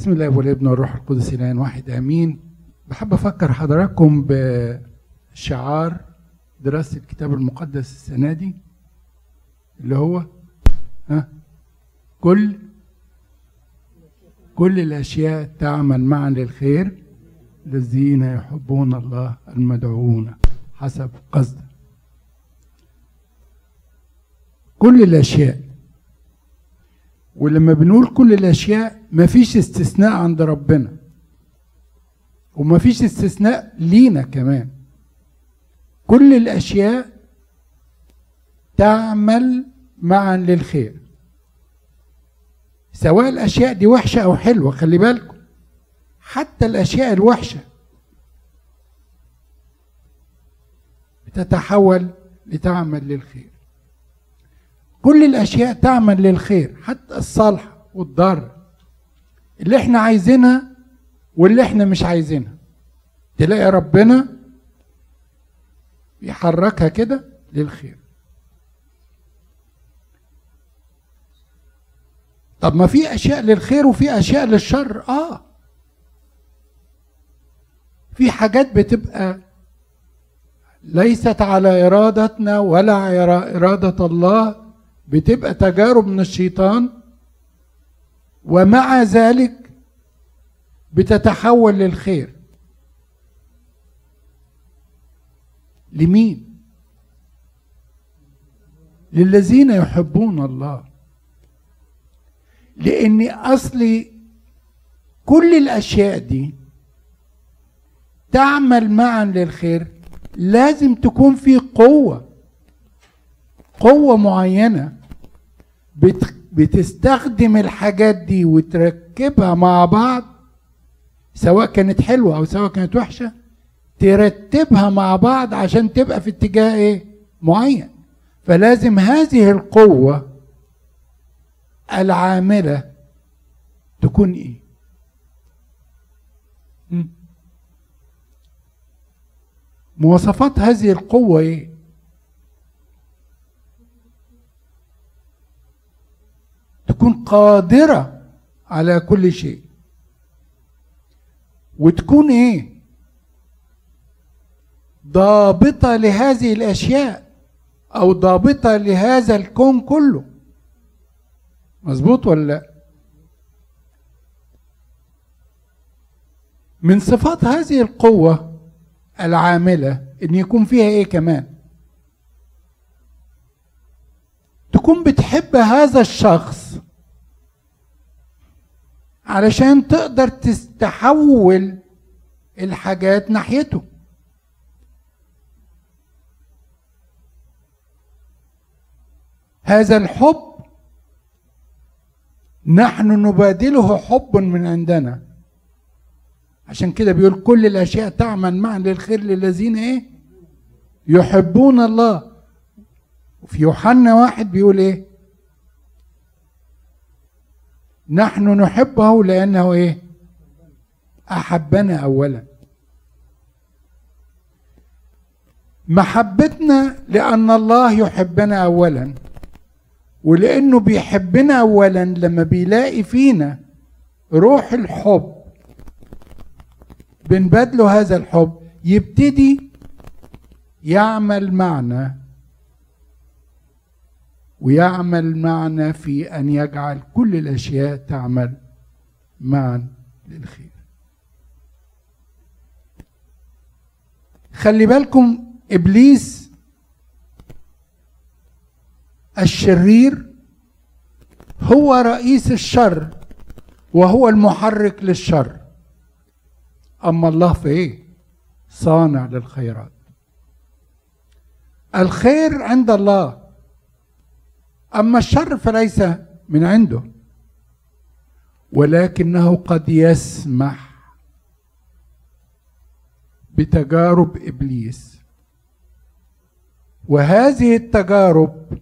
بسم الله والابن والروح القدس الان واحد آمين. بحب أفكر حضراتكم بشعار دراسة الكتاب المقدس السنة دي اللي هو ها كل كل الأشياء تعمل معا للخير الذين يحبون الله المدعوون حسب قصده كل الأشياء ولما بنقول كل الأشياء مفيش استثناء عند ربنا. ومفيش استثناء لينا كمان. كل الأشياء تعمل معا للخير. سواء الأشياء دي وحشة أو حلوة خلي بالكم. حتى الأشياء الوحشة بتتحول لتعمل للخير. كل الأشياء تعمل للخير حتى الصالحه والضاره اللي إحنا عايزينها واللي إحنا مش عايزينها. تلاقي ربنا يحركها كده للخير. طب ما في أشياء للخير وفي أشياء للشر. آه. في حاجات بتبقى ليست على إرادتنا ولا على إرادة الله. بتبقى تجارب من الشيطان ومع ذلك بتتحول للخير. لمين؟ للذين يحبون الله. لأن اصلي كل الأشياء دي تعمل معا للخير لازم تكون في قوة قوة معينة. بتستخدم الحاجات دي وتركبها مع بعض سواء كانت حلوة أو سواء كانت وحشة ترتبها مع بعض عشان تبقى في اتجاه إيه؟ معين. فلازم هذه القوة العاملة تكون إيه? مواصفات هذه القوة إيه؟ تكون قادرة على كل شيء. وتكون إيه؟ ضابطة لهذه الأشياء أو ضابطة لهذا الكون كله. مظبوط ولا لا؟ من صفات هذه القوة العاملة إن يكون فيها إيه كمان؟ تكون بتحب هذا الشخص علشان تقدر تستحول الحاجات ناحيته. هذا الحب نحن نبادله حب من عندنا. عشان كده بيقول كل الأشياء تعمل معا للخير للذين إيه؟ يحبون الله. وفي يوحنا واحد بيقول إيه؟ نحن نحبه لأنه إيه؟ أحبنا اولا. محبتنا لأن الله يحبنا اولا ولأنه بيحبنا اولا لما بيلاقي فينا روح الحب. بنبادله هذا الحب يبتدي يعمل معنا ويعمل معنا في أن يجعل كل الأشياء تعمل معا للخير. خلي بالكم إبليس الشرير هو رئيس الشر وهو المحرك للشر. أما الله في إيه صانع للخيرات. الخير عند الله. أما الشر فليس من عنده. ولكنه قد يسمح بتجارب إبليس. وهذه التجارب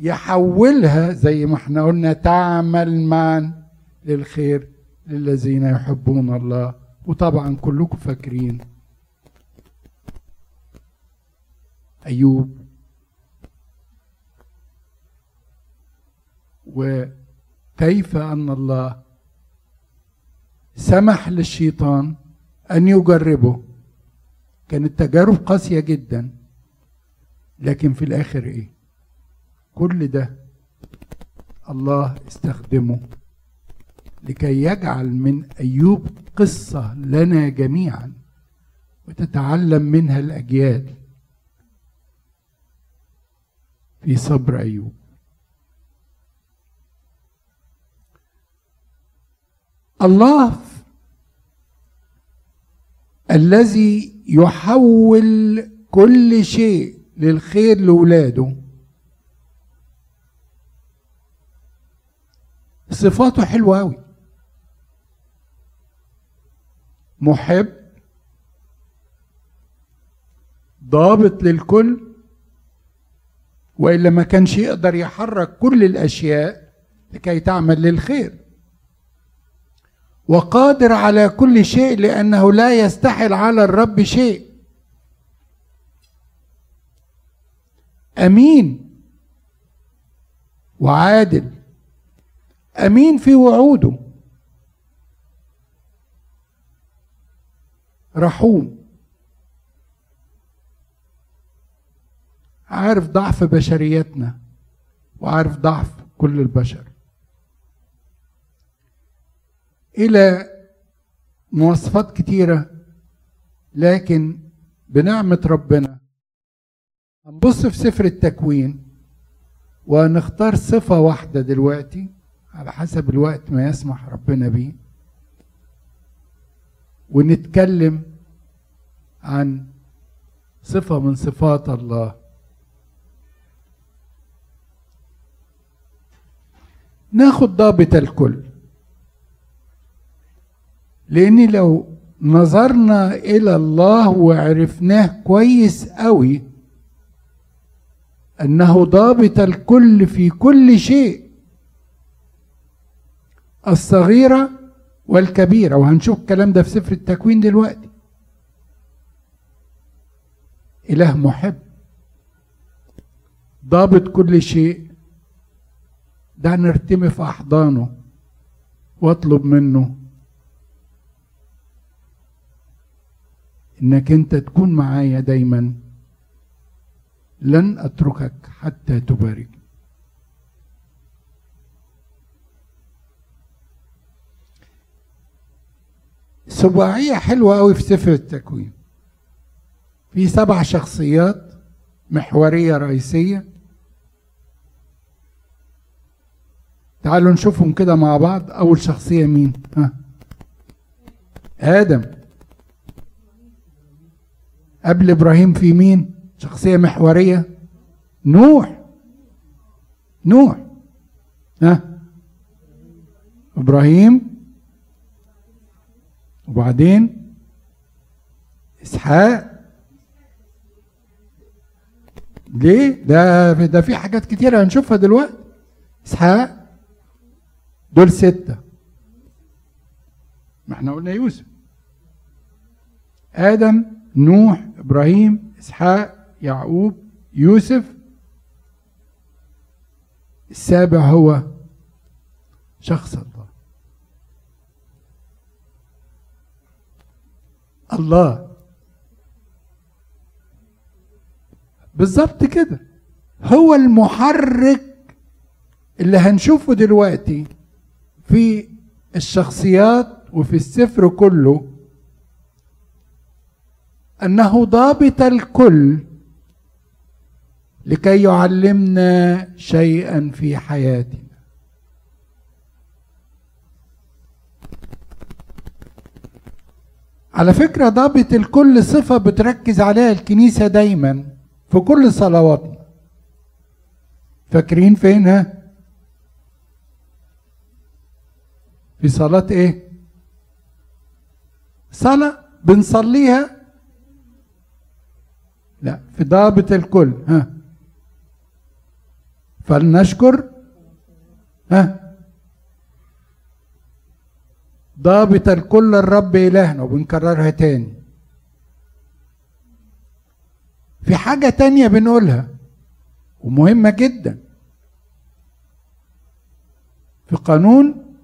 يحولها زي ما إحنا قلنا تعمل معا للخير للذين يحبون الله. وطبعا كلكم فاكرين. أيوب وكيف أن الله سمح للشيطان أن يجربه؟ كانت تجارب قاسية جدا. لكن في الآخر إيه؟ كل ده الله استخدمه لكي يجعل من أيوب قصة لنا جميعا وتتعلم منها الأجيال في صبر أيوب. الله الذي يحول كل شيء للخير لاولاده صفاته حلوة قوي محب ضابط للكل وإلا ما كانش يقدر يحرك كل الأشياء لكي تعمل للخير. وقادر على كل شيء لأنه لا يستحل على الرب شيء. أمين وعادل. أمين في وعوده. رحوم. عارف ضعف بشريتنا وعارف ضعف كل البشر. إلى مواصفات كتيرة لكن بنعمة ربنا هنبص في سفر التكوين ونختار صفة واحدة دلوقتي على حسب الوقت ما يسمح ربنا بيه ونتكلم عن صفة من صفات الله. ناخد ضابط الكل. لأن لو نظرنا إلى الله وعرفناه كويس قوي أنه ضابط الكل في كل شيء الصغيرة والكبيرة وهنشوف الكلام ده في سفر التكوين دلوقتي. إله محب ضابط كل شيء ده نرتمي في أحضانه واطلب منه إنك أنت تكون معايا دايما. لن أتركك حتى تبارك. سباعية حلوة قوي في سفر التكوين. في سبع شخصيات محورية رئيسية. تعالوا نشوفهم كده مع بعض. أول شخصية مين؟ ها. آدم. قبل إبراهيم في مين؟ شخصية محورية. نوح. نوح. ها؟ إبراهيم. وبعدين؟ إسحاق. ليه؟ ده ده في حاجات كتيرة هنشوفها دلوقتي. إسحاق. دول ستة. ما إحنا قلنا يوسف. آدم نوح إبراهيم إسحاق يعقوب يوسف. السابع هو شخص الله. الله. بالظبط كده. هو المحرك اللي هنشوفه دلوقتي في الشخصيات وفي السفر كله أنه ضابط الكل لكي يعلمنا شيئا في حياتنا. على فكرة ضابط الكل صفة بتركز عليها الكنيسة دايما في كل صلواتنا. فاكرين فين ها في صلاة إيه؟ صلاة بنصليها لا في ضابط الكل ها. فلنشكر ها. ضابط الكل الرب إلهنا وبنكررها تاني. في حاجة تانية بنقولها ومهمة جدا. في قانون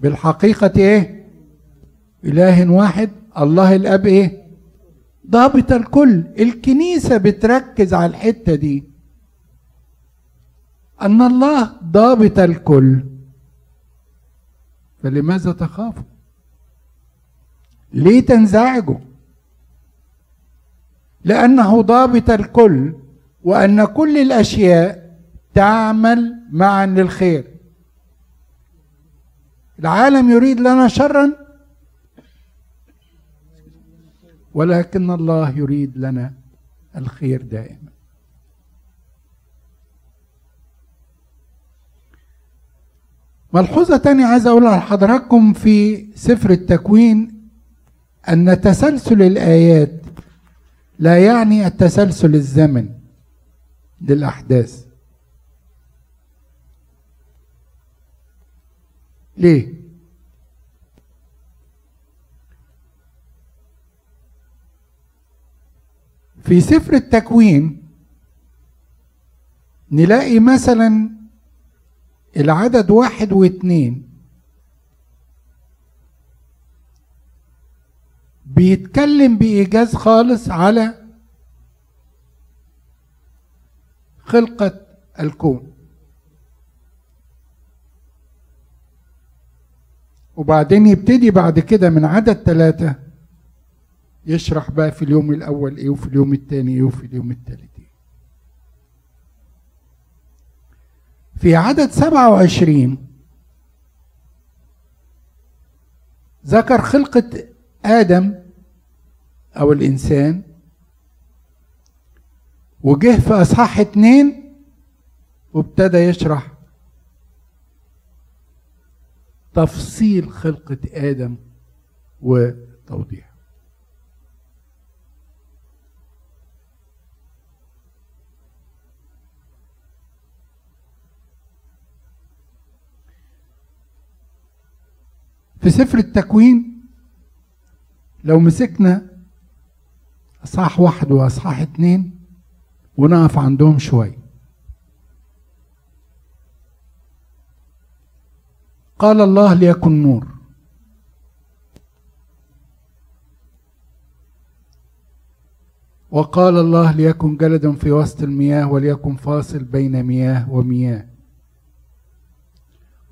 بالحقيقة إيه؟ إله واحد الله الأب إيه؟ ضابط الكل. الكنيسة بتركز على الحتة دي. أن الله ضابط الكل. فلماذا تخافوا؟ ليه تنزعجوا؟ لأنه ضابط الكل وأن كل الأشياء تعمل معا للخير. العالم يريد لنا شرا ولكن الله يريد لنا الخير دائما ملحوظة تانية عايز أقولها لحضراتكم في سفر التكوين أن تسلسل الآيات لا يعني التسلسل الزمني للأحداث ليه؟ في سفر التكوين نلاقي مثلا العدد واحد واثنين بيتكلم بإيجاز خالص على خلقة الكون. وبعدين يبتدي بعد كده من عدد ثلاثة يشرح بقى في اليوم الأول إيه وفي اليوم الثاني إيه وفي اليوم الثالث إيه. في عدد سبعة وعشرين ذكر خلقة آدم أو الإنسان وجه في أصحاح اتنين وابتدى يشرح تفصيل خلقة آدم وتوضيح في سفر التكوين لو مسكنا أصحاح واحد وأصحاح اتنين ونقف عندهم شوية قال الله ليكن نور. وقال الله ليكن جلدا في وسط المياه وليكن فاصل بين مياه ومياه.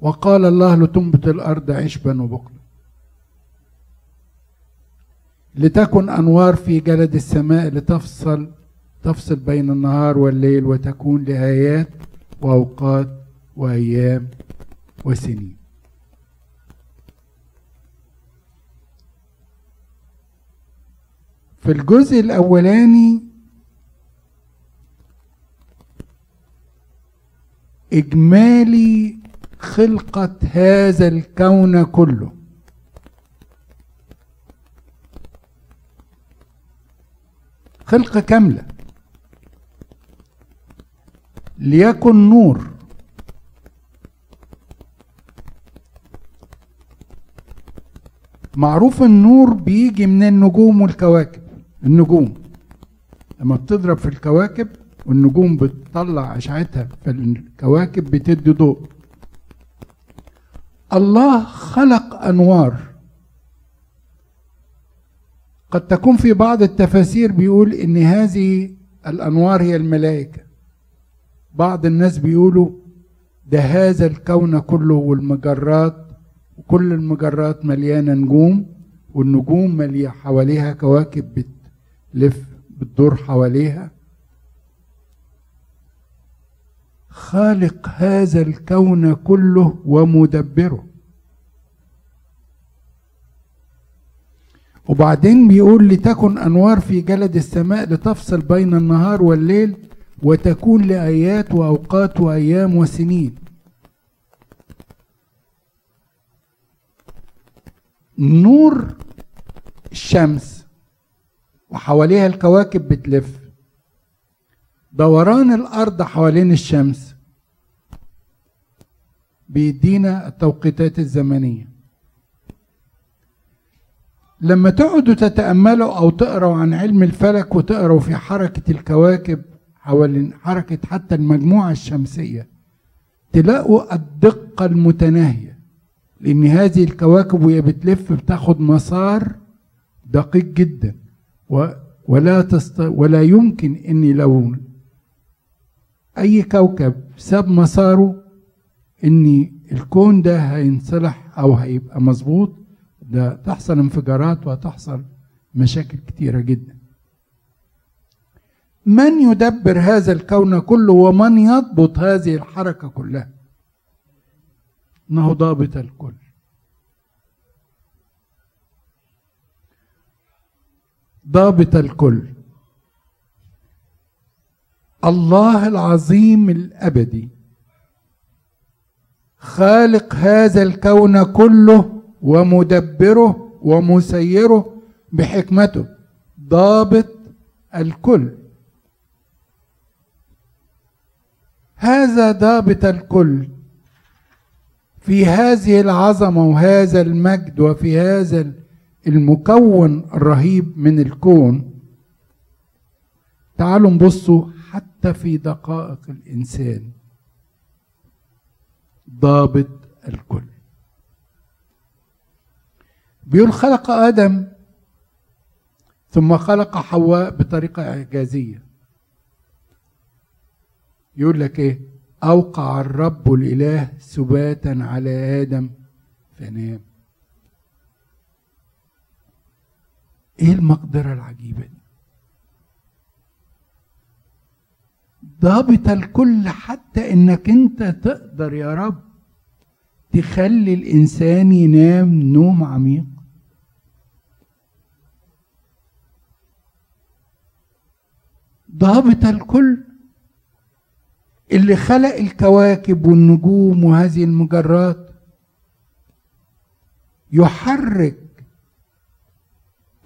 وقال الله لتنبت الأرض عشبا وبقلا لتكن أنوار في جلد السماء لتفصل تفصل بين النهار والليل وتكون لآيات وأوقات وأيام وسنين. في الجزء الأولاني إجمالي خلقة هذا الكون كله. خلقة كاملة. ليكن نور. معروف النور بيجي من النجوم والكواكب. النجوم. لما بتضرب في الكواكب والنجوم بتطلع أشعتها في الكواكب بتدي ضوء. الله خلق أنوار. قد تكون في بعض التفاسير بيقول إن هذه الأنوار هي الملائكة. بعض الناس بيقولوا ده هذا الكون كله والمجرات وكل المجرات مليانة نجوم والنجوم مليانه حواليها كواكب بتلف بتدور حواليها. خالق هذا الكون كله ومدبره. وبعدين بيقول لتكن أنوار في جلد السماء لتفصل بين النهار والليل وتكون لآيات وأوقات وأيام وسنين. نور الشمس وحواليها الكواكب بتلف. دوران الأرض حوالين الشمس بيدينا التوقيتات الزمنية. لما تقعدوا تتأملوا أو تقروا عن علم الفلك وتقروا في حركة الكواكب حوالين حركة حتى المجموعة الشمسية تلاقوا الدقة المتناهية لأن هذه الكواكب وهي بتلف بتاخد مسار دقيق جدا ولا تست... ولا يمكن إني لو أي كوكب ساب مساره ان الكون ده هينصلح أو هيبقى مظبوط ده تحصل انفجارات وتحصل مشاكل كتيرة جدا. من يدبر هذا الكون كله ومن يضبط هذه الحركة كلها؟ انه ضابط الكل. ضابط الكل. الله العظيم الأبدي. خالق هذا الكون كله ومدبره ومسيره بحكمته. ضابط الكل. هذا ضابط الكل في هذه العظمة وهذا المجد وفي هذا المكون الرهيب من الكون. تعالوا نبصوا حتى في دقائق الإنسان ضابط الكل. بيقول خلق آدم ثم خلق حواء بطريقة إعجازية. يقول لك إيه؟ أوقع الرب الإله سباتا على آدم فنام. إيه المقدرة العجيبة دي؟ ضابط الكل حتى إنك أنت تقدر يا رب تخلي الإنسان ينام نوم عميق. ضابط الكل اللي خلق الكواكب والنجوم وهذه المجرات يحرك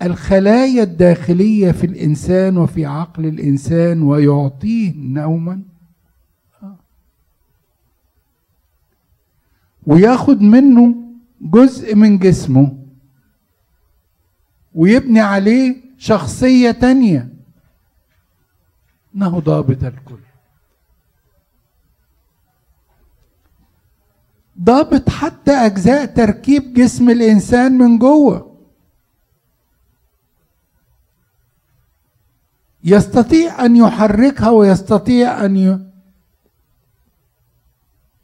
الخلايا الداخلية في الإنسان وفي عقل الإنسان ويعطيه نوما. وياخد منه جزء من جسمه ويبني عليه شخصية تانية. إنه ضابط الكل. ضابط حتى أجزاء تركيب جسم الإنسان من جوه. يستطيع أن يحركها ويستطيع أن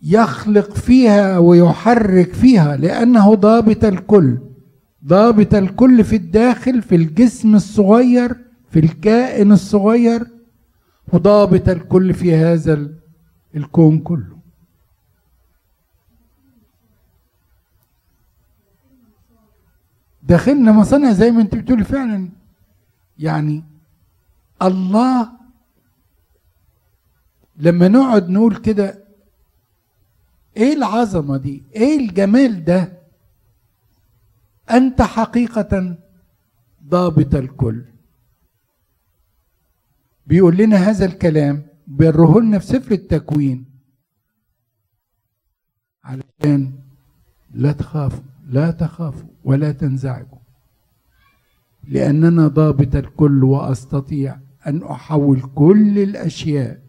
يخلق فيها ويحرك فيها لأنه ضابط الكل. ضابط الكل في الداخل في الجسم الصغير في الكائن الصغير وضابط الكل في هذا الكون كله. داخلنا مصانع زي ما انت بتقولي فعلا يعني الله لما نقعد نقول كده إيه العظمة دي؟ إيه الجمال ده؟ أنت حقيقة ضابط الكل. بيقول لنا هذا الكلام بيره لنا في سفر التكوين. علشان لا تخافوا لا تخافوا ولا تنزعجوا. لأننا ضابط الكل وأستطيع أن أحول كل الأشياء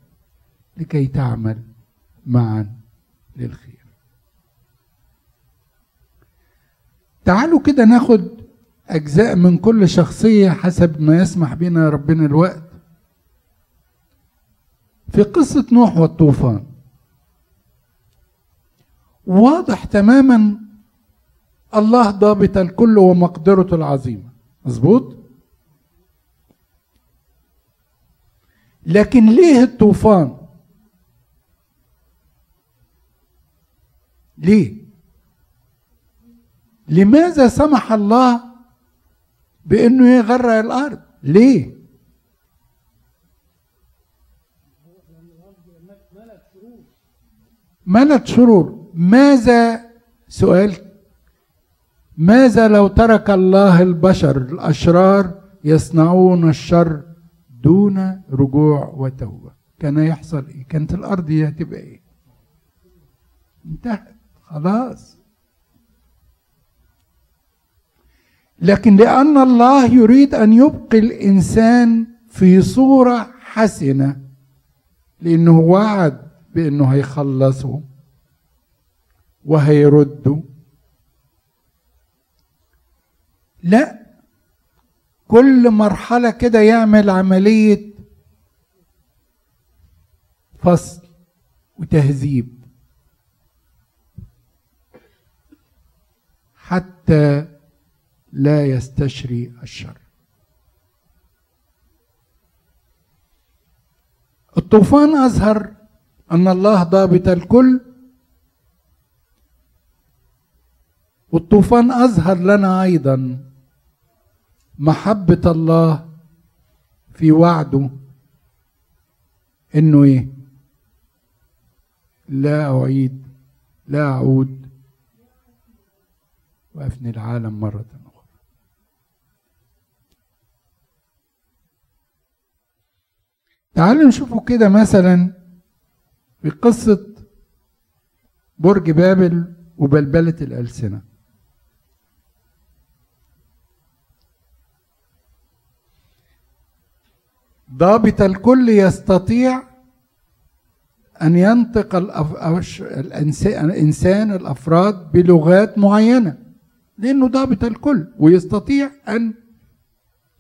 لكي تعمل معا للخير. تعالوا كده ناخد أجزاء من كل شخصية حسب ما يسمح بنا ربنا الوقت. في قصة نوح والطوفان واضح تماما الله ضابط الكل ومقدرته العظيمة. مظبوط؟ لكن ليه الطوفان؟ ليه؟ لماذا سمح الله بأنه يغرق الأرض؟ ليه؟ ملت شرور. ماذا سؤال؟ ماذا لو ترك الله البشر الأشرار يصنعون الشر دون رجوع وتوبة. كان يحصل إيه؟ كانت الأرض دي هتبقى إيه؟ انتهت. خلاص. لكن لأن الله يريد أن يبقي الإنسان في صورة حسنة لأنه وعد بأنه هيخلصه وهيرده. لا. كل مرحلة كده يعمل عملية فصل وتهذيب. حتى لا يستشري الشر. الطوفان اظهر أن الله ضابط الكل. والطوفان اظهر لنا أيضا. محبة الله في وعده إنه إيه؟ لا أعيد لا أعود وأفني العالم مرة أخرى. تعالوا نشوفوا كده مثلا في قصة برج بابل وبلبلة الألسنة. ضابط الكل يستطيع أن ينطق الإنسان الأفراد بلغات معينة لأنه ضابط الكل ويستطيع أن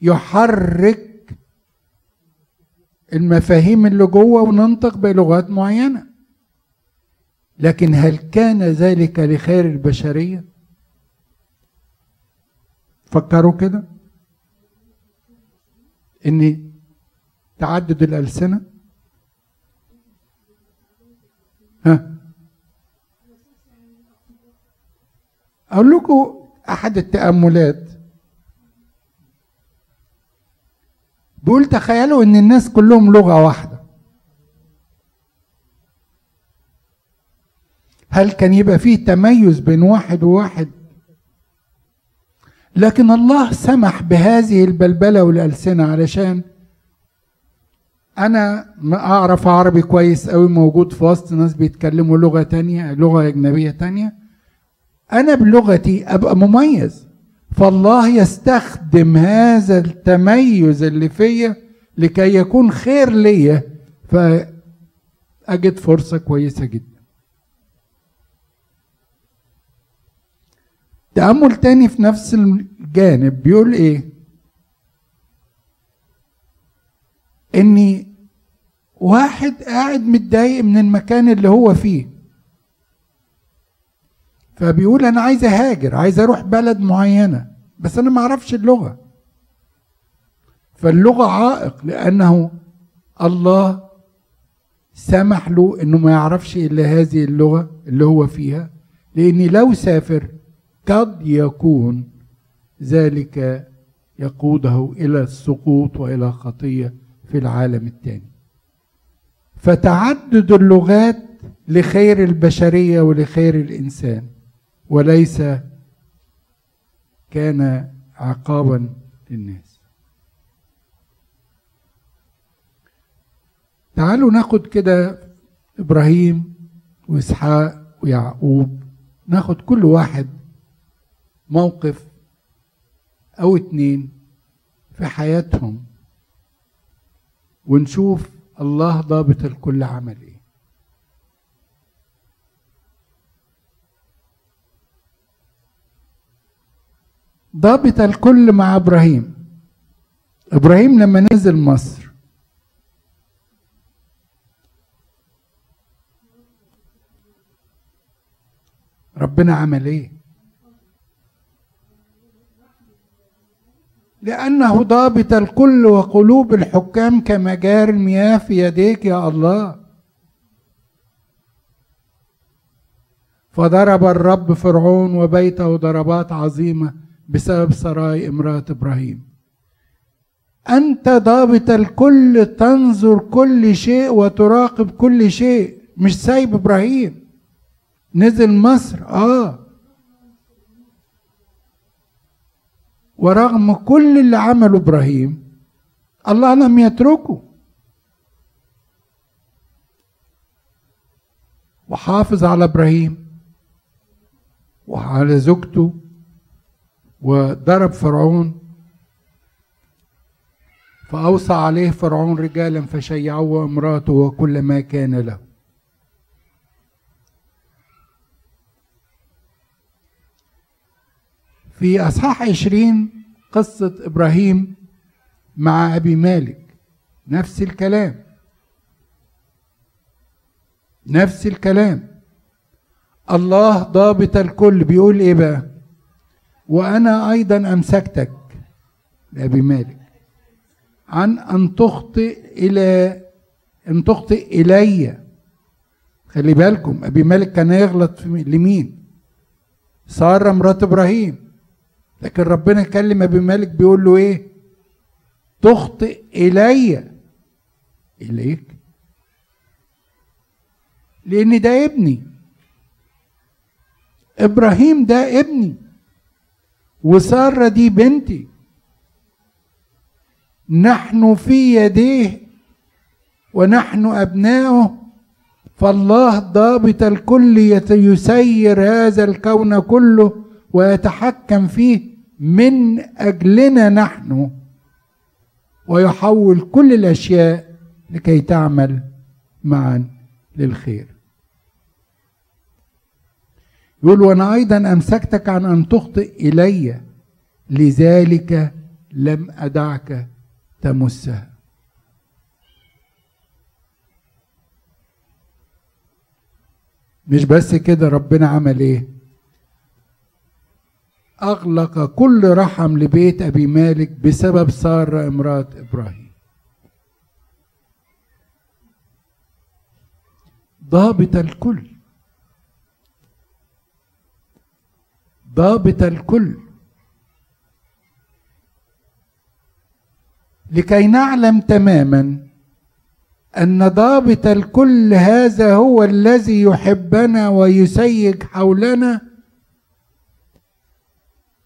يحرك المفاهيم اللي جوه وننطق بلغات معينة لكن هل كان ذلك لخير البشرية؟ فكروا كده إن تعدد الألسنة؟ ها؟ أقول لكم أحد التأملات. بيقول تخيلوا إن الناس كلهم لغة واحدة. هل كان يبقى فيه تميز بين واحد وواحد؟ لكن الله سمح بهذه البلبلة والألسنة علشان أنا أعرف عربي كويس قوي موجود في وسط ناس بيتكلموا لغة تانية لغة أجنبية تانية. أنا بلغتي أبقى مميز. فالله يستخدم هذا التميز اللي فيا لكي يكون خير ليا فأجد فرصة كويسة جدا. تأمل تاني في نفس الجانب بيقول إيه؟ إني واحد قاعد متضايق من المكان اللي هو فيه. فبيقول أنا عايز أهاجر عايز أروح بلد معينة بس أنا ما أعرفش اللغة. فاللغة عائق لأنه الله سمح له إنه ما يعرفش إلا هذه اللغة اللي هو فيها لأن لو سافر قد يكون ذلك يقوده إلى السقوط وإلى خطية. في العالم الثاني فتعدد اللغات لخير البشرية ولخير الإنسان وليس كان عقابا للناس. تعالوا ناخد كده إبراهيم وإسحاق ويعقوب ناخد كل واحد موقف أو اتنين في حياتهم. ونشوف الله ضابط الكل عمل إيه. ضابط الكل مع إبراهيم. إبراهيم لما نزل مصر ربنا عمل إيه؟ لأنه ضابط الكل وقلوب الحكام كمجار المياه في يديك يا الله. فضرب الرب فرعون وبيته ضربات عظيمة بسبب سراي امرأة إبراهيم. أنت ضابط الكل تنظر كل شيء وتراقب كل شيء مش سايب إبراهيم. نزل مصر آه. ورغم كل اللي عمله إبراهيم الله لم يتركه. وحافظ على إبراهيم وعلى زوجته وضرب فرعون فأوصى عليه فرعون رجالا فشيعوه امراته وكل ما كان له. في أصحاح عشرين قصة إبراهيم مع أبي مالك. نفس الكلام. نفس الكلام. الله ضابط الكل. بيقول إيه بقى؟ وأنا أيضا أمسكتك لأبي مالك. عن أن تخطئ إلى أن تخطئ إلي. خلي بالكم أبي مالك كان يغلط لمين؟ سارة مرات إبراهيم. لكن ربنا كلم أبي مالك بيقول له إيه؟ تخطئ إلي. إليك. لأن ده ابني. إبراهيم ده ابني. وسارة دي بنتي. نحن في يديه ونحن ابناؤه فالله ضابط الكل يسير هذا الكون كله ويتحكم فيه. من أجلنا نحن ويحول كل الأشياء لكي تعمل معا للخير. يقول وأنا أيضا أمسكتك عن أن تخطئ إلي لذلك لم أدعك تمسها. مش بس كده ربنا عمل إيه؟ أغلق كل رحم لبيت أبي مالك بسبب ساره امرأة إبراهيم. ضابط الكل. ضابط الكل. لكي نعلم تماما أن ضابط الكل هذا هو الذي يحبنا ويسيج حولنا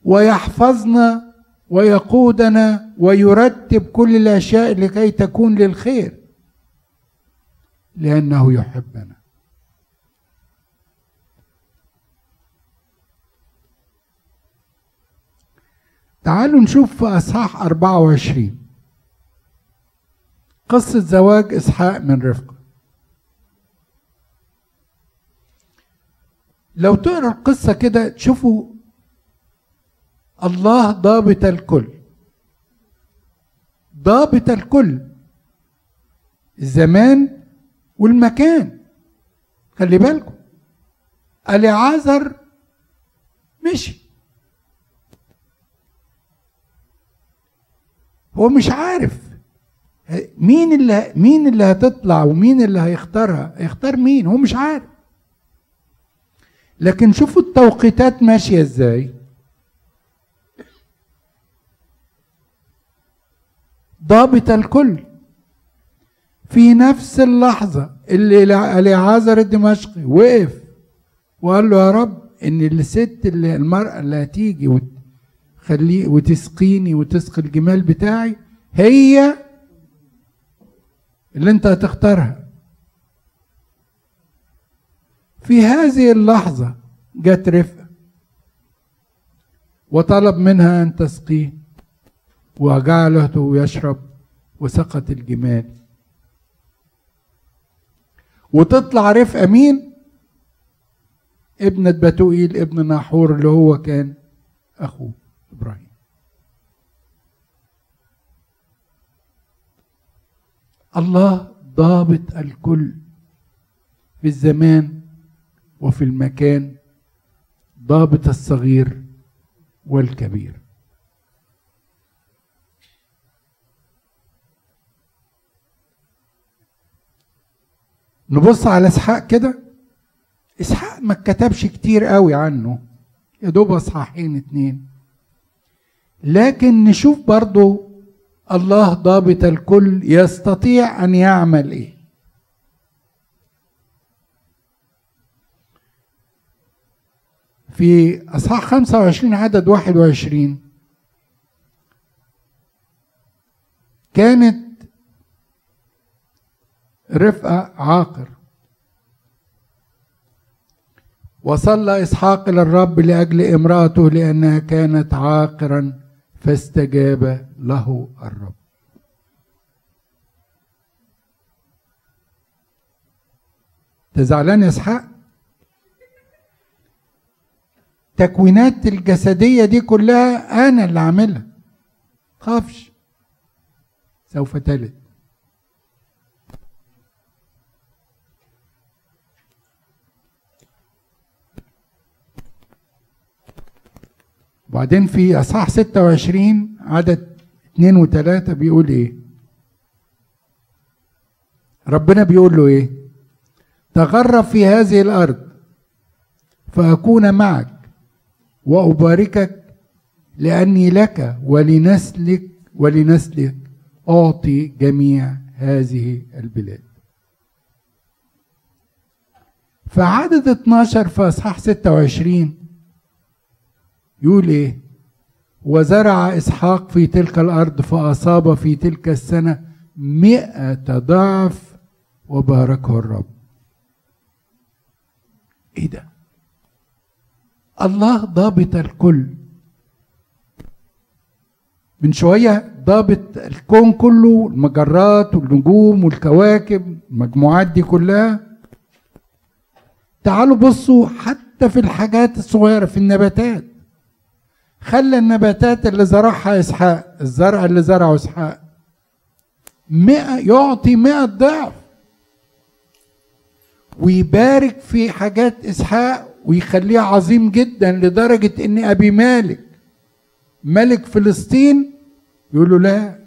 ويحفظنا ويقودنا ويرتب كل الأشياء لكي تكون للخير لأنه يحبنا. تعالوا نشوف في إصحاح 24 قصة زواج إسحاق من رفقة. لو تقرأ القصة كده تشوفوا الله ضابط الكل. ضابط الكل. الزمان والمكان. خلي بالكم. اليعازر مشي. هو مش عارف. مين اللي مين اللي هتطلع ومين اللي هيختارها؟ هيختار مين؟ هو مش عارف. لكن شوفوا التوقيتات ماشية إزاي. ضابط الكل. في نفس اللحظة اللي اليعازر الدمشقي وقف وقال له يا رب إن الست اللي المرأة اللي هتيجي وتخليه وتسقيني وتسقي الجمال بتاعي هي اللي أنت هتختارها. في هذه اللحظة جت رفقة وطلب منها أن تسقيه. وجعلته يشرب وسقط الجمال. وتطلع رفقة مين؟ ابنة بتوئيل ابن ناحور اللي هو كان أخوه إبراهيم. الله ضابط الكل في الزمان وفي المكان ضابط الصغير والكبير. نبص على إسحاق كده؟ إسحاق ما اتكتبش كتير قوي عنه. يا دوب إصحاحين اتنين. لكن نشوف برضو الله ضابط الكل يستطيع أن يعمل إيه. في إصحاح 25 عدد 21 كانت رفقه عاقر. وصلى إسحاق للرب لأجل امرأته لأنها كانت عاقرا فاستجاب له الرب. تزعلان يا إسحاق؟ تكوينات الجسدية دي كلها أنا اللي عاملها. خافش سوف تلد. وبعدين في إصحاح 26 عدد 2 و3 بيقول إيه؟ ربنا بيقول له إيه؟ تغرب في هذه الأرض فأكون معك وأباركك لأني لك ولنسلك ولنسلك أعطي جميع هذه البلاد. فعدد 12 في إصحاح 26 يقول إيه؟ وزرع إسحاق في تلك الأرض فأصاب في تلك السنة مئة ضعف وباركه الرب. إيه ده؟ الله ضابط الكل. من شوية ضابط الكون كله المجرات والنجوم والكواكب المجموعات دي كلها. تعالوا بصوا حتى في الحاجات الصغيرة في النباتات. خلى النباتات اللي زرعها إسحاق الزرع اللي زرعه إسحاق مئة يعطي مئة ضعف. ويبارك في حاجات إسحاق ويخليه عظيم جدا لدرجة إن أبي مالك ملك فلسطين يقول له لا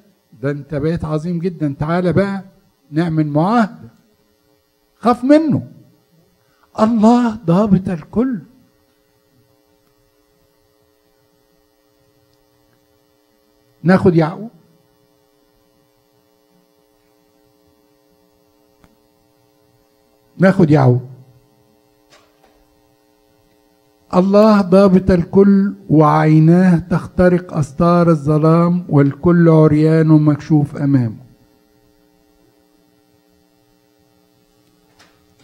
ده أنت بقيت عظيم جدا تعالى بقى نعمل معاهدة. خاف منه. الله ضابط الكل. ناخد يعقوب. ناخد يعقوب. الله ضابط الكل وعيناه تخترق أستار الظلام والكل عريان مكشوف أمامه.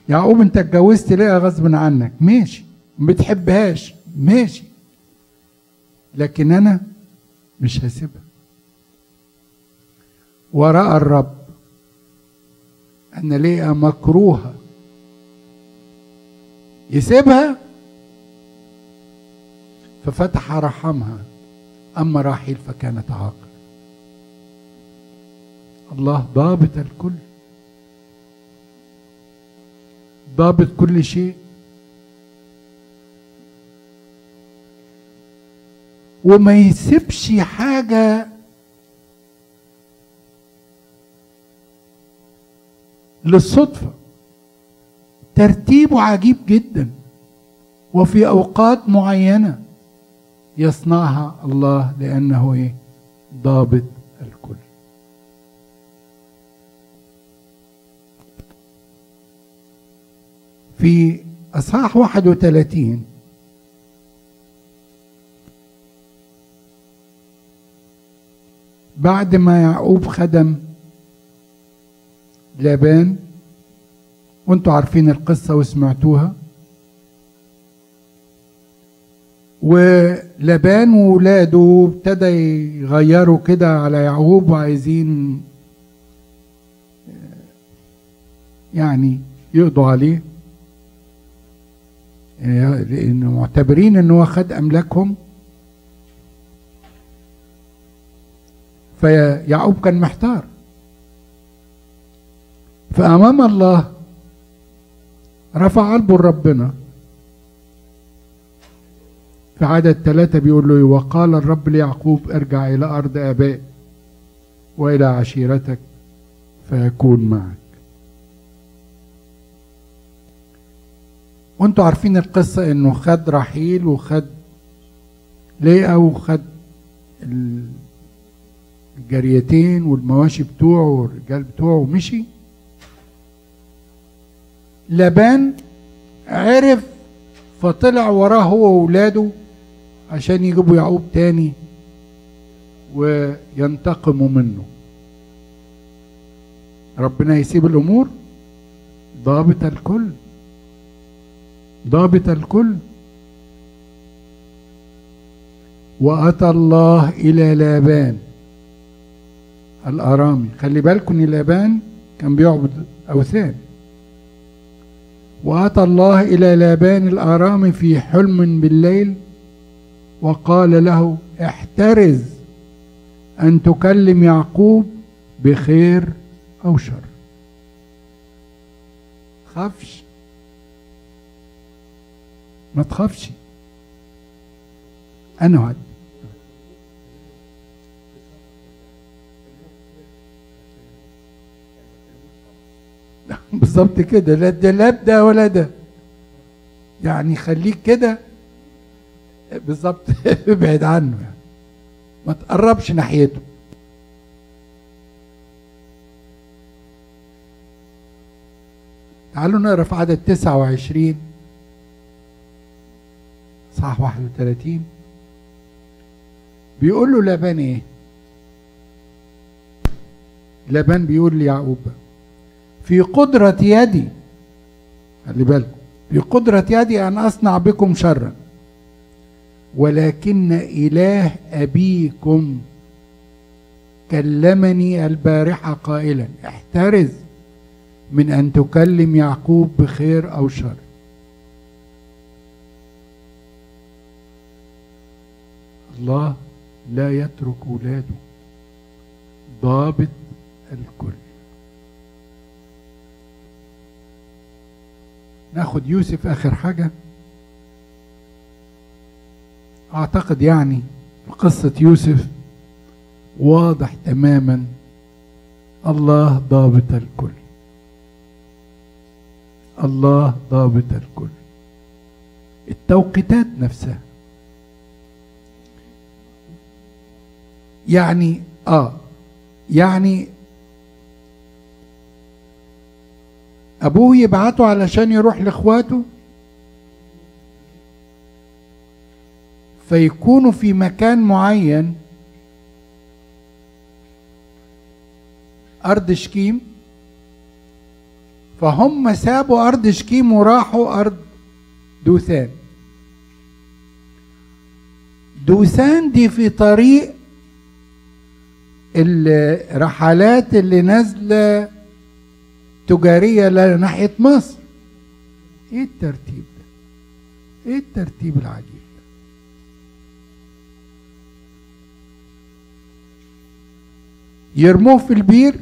يعقوب انت اتجوزت ليه غصب عنك؟ ماشي. ما بتحبهاش؟ ماشي. لكن أنا مش هسيبها. ورأى الرب أن ليئة مكروهة يسيبها؟ ففتح رحمها. أما راحيل فكانت عاقل الله ضابط الكل. ضابط كل شيء. وما يسيبش حاجة للصدفة. ترتيبه عجيب جدا. وفي أوقات معينة يصنعها الله لأنه إيه؟ ضابط الكل. في أصحاح 31 بعد ما يعقوب خدم لابان وانتوا عارفين القصة وسمعتوها. ولابان وولاده ابتدى يغيروا كده على يعقوب وعايزين يعني يقضوا عليه. لأن معتبرين إن هو خد أملاكهم. فيعقوب كان محتار. فأمام الله رفع قلبه لربنا في عدد ثلاثة بيقول له وقال الرب ليعقوب ارجع إلى أرض آبائك وإلى عشيرتك فيكون معك. وانتوا عارفين القصة إنه خد رحيل وخد ليئة وخد الجريتين والمواشي بتوعه والرجال بتوعه ومشي. لبان عرف فطلع وراه هو وولاده عشان يجيبوا يعقوب تاني وينتقموا منه. ربنا يسيب الأمور. ضابط الكل. ضابط الكل. وأتى الله إلى لابان. الارامي خلي بالكم إن لابان كان بيعبد أوثان. وأتى الله إلى لابان الارامي في حلم بالليل وقال له احترز أن تكلم يعقوب بخير أو شر. خافش. ما تخافش. أنا وعد. بالظبط كده. لا ده لا ده ولا ده. يعني خليك كده. بالظبط. ابعد عنه يعني. ما تقربش ناحيته. تعالوا نقرا في عدد 29 صح 31 بيقول له لابان إيه؟ لابان بيقول ليعقوب. في قدرة يدي. خلي بالكم. في قدرة يدي أن أصنع بكم شرا. ولكن إله أبيكم كلمني البارحة قائلا. احترز من أن تكلم يعقوب بخير أو شر. الله لا يترك ولاده. ضابط الكل. ناخد يوسف آخر حاجة؟ أعتقد يعني قصة يوسف واضح تماما. الله ضابط الكل. الله ضابط الكل. التوقيتات نفسها. يعني آه يعني أبوه يبعته علشان يروح لإخواته؟ فيكونوا في مكان معين. أرض شكيم. فهم سابوا أرض شكيم وراحوا أرض دوثان. دوثان دي في طريق الرحلات اللي نازلة تجاريه ناحية مصر. إيه الترتيب ده؟ إيه الترتيب العجيب ده؟ يرموه في البير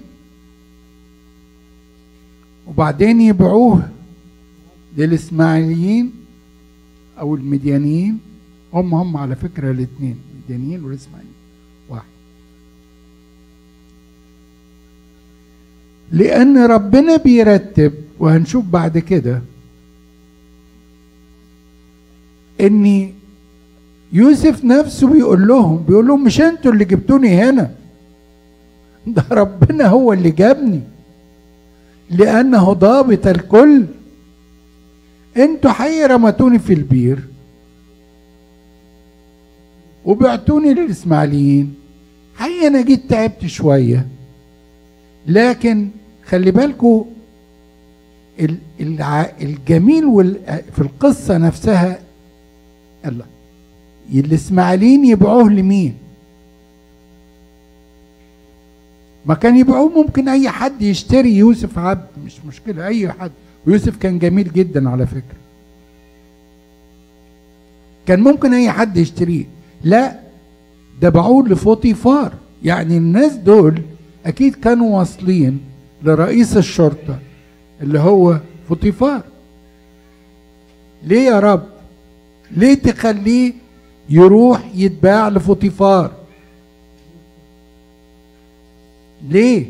وبعدين يبيعوه للإسماعيليين أو المديانيين. هم هم على فكرة الاثنين المديانيين والإسماعيليين واحد لأن ربنا بيرتب وهنشوف بعد كده إن يوسف نفسه بيقول لهم بيقول لهم مش أنتوا اللي جبتوني هنا ده ربنا هو اللي جابني لأنه ضابط الكل. أنتوا حي رمتوني في البير وبعتوني للإسماعيليين. حي أنا جيت تعبت شوية. لكن خلي بالكم الجميل في القصة نفسها الله الإسماعيليين يبيعوه لمين؟ ما كان يبيعوه ممكن أي حد يشتري يوسف عبد مش مشكلة أي حد. ويوسف كان جميل جدا على فكرة. كان ممكن أي حد يشتريه. لا ده باعوه لفوطيفار يعني الناس دول أكيد كانوا واصلين لرئيس الشرطة اللي هو فوطيفار ليه يا رب؟ ليه تخليه يروح يتباع لفوطيفار ليه؟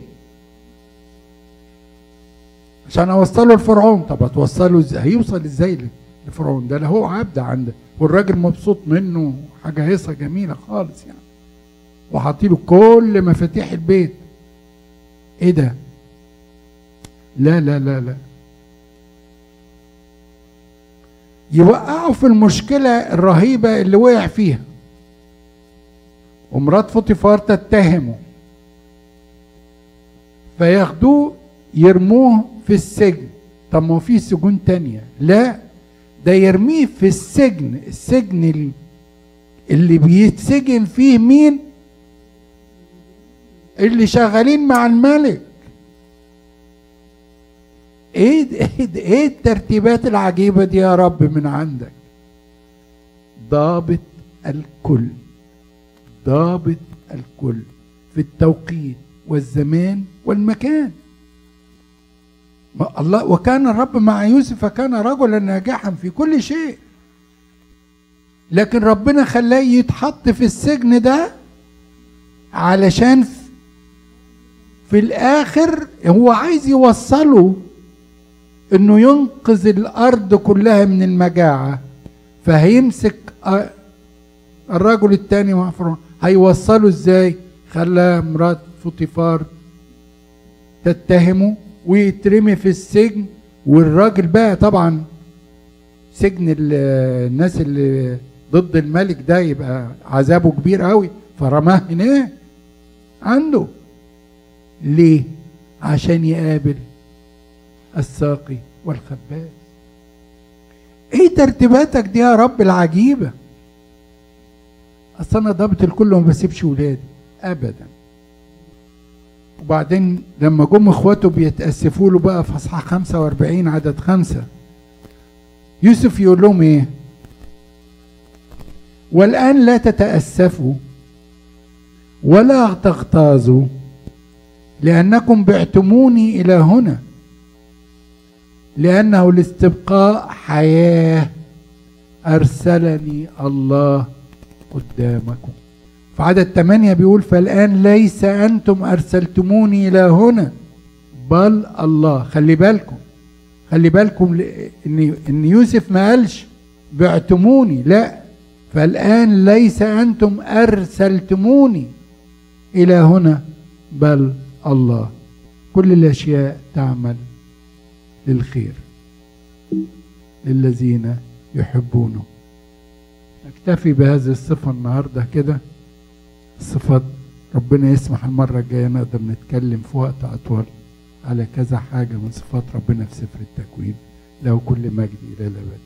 عشان أوصله لفرعون. طب هتوصله إزاي؟ هيوصل إزاي لفرعون؟ ده هو عبد عنده والراجل مبسوط منه حاجة هيصة جميلة خالص يعني. وحاطيله كل مفاتيح البيت. إيه ده؟ لا لا لا لا. يوقعوا في المشكلة الرهيبة اللي وقع فيها. ومرات فوتيفار تتهمه. فياخدوه يرموه في السجن. طب ما في سجون تانية. لا ده يرميه في السجن. السجن اللي بيتسجن فيه مين؟ اللي شغالين مع الملك. إيه إيه إيه الترتيبات العجيبة دي يا رب من عندك؟ ضابط الكل. ضابط الكل في التوقيت والزمان والمكان. الله وكان الرب مع يوسف فكان رجلا ناجحا في كل شيء. لكن ربنا خلاه يتحط في السجن ده علشان في, الآخر هو عايز يوصله إنه ينقذ الأرض كلها من المجاعة فهيمسك الرجل التاني مع فرعون هيوصله إزاي؟ خلى مرات فوطيفار تتهمه ويترمي في السجن والراجل بقى طبعا سجن الناس اللي ضد الملك ده يبقى عذابه كبير قوي فرماه هناك عنده. ليه؟ عشان يقابل الساقي والخباز. إيه ترتيباتك دي يا رب العجيبة؟ أصل أنا ضابط الكل وما بسيبش ولادي ابدا. وبعدين لما جم إخواته بيتأسفوا له بقى في أصحاح 45 عدد خمسة يوسف يقول لهم إيه؟ والآن لا تتأسفوا ولا تغتاظوا لأنكم بعتموني إلى هنا. لأنه لاستبقاء حياة أرسلني الله قدامكم. في عدد ثمانية بيقول فالآن ليس أنتم أرسلتموني إلى هنا بل الله. خلي بالكم خلي بالكم إن إن يوسف ما قالش بعتموني لا. فالآن ليس أنتم أرسلتموني إلى هنا بل الله. كل الأشياء تعمل للخير للذين يحبونه. اكتفي بهذه الصفة النهاردة كده. صفات ربنا يسمح المرة الجاية نقدر نتكلم في وقت أطول على كذا حاجة من صفات ربنا في سفر التكوين. له كل مجد إلى الأبد.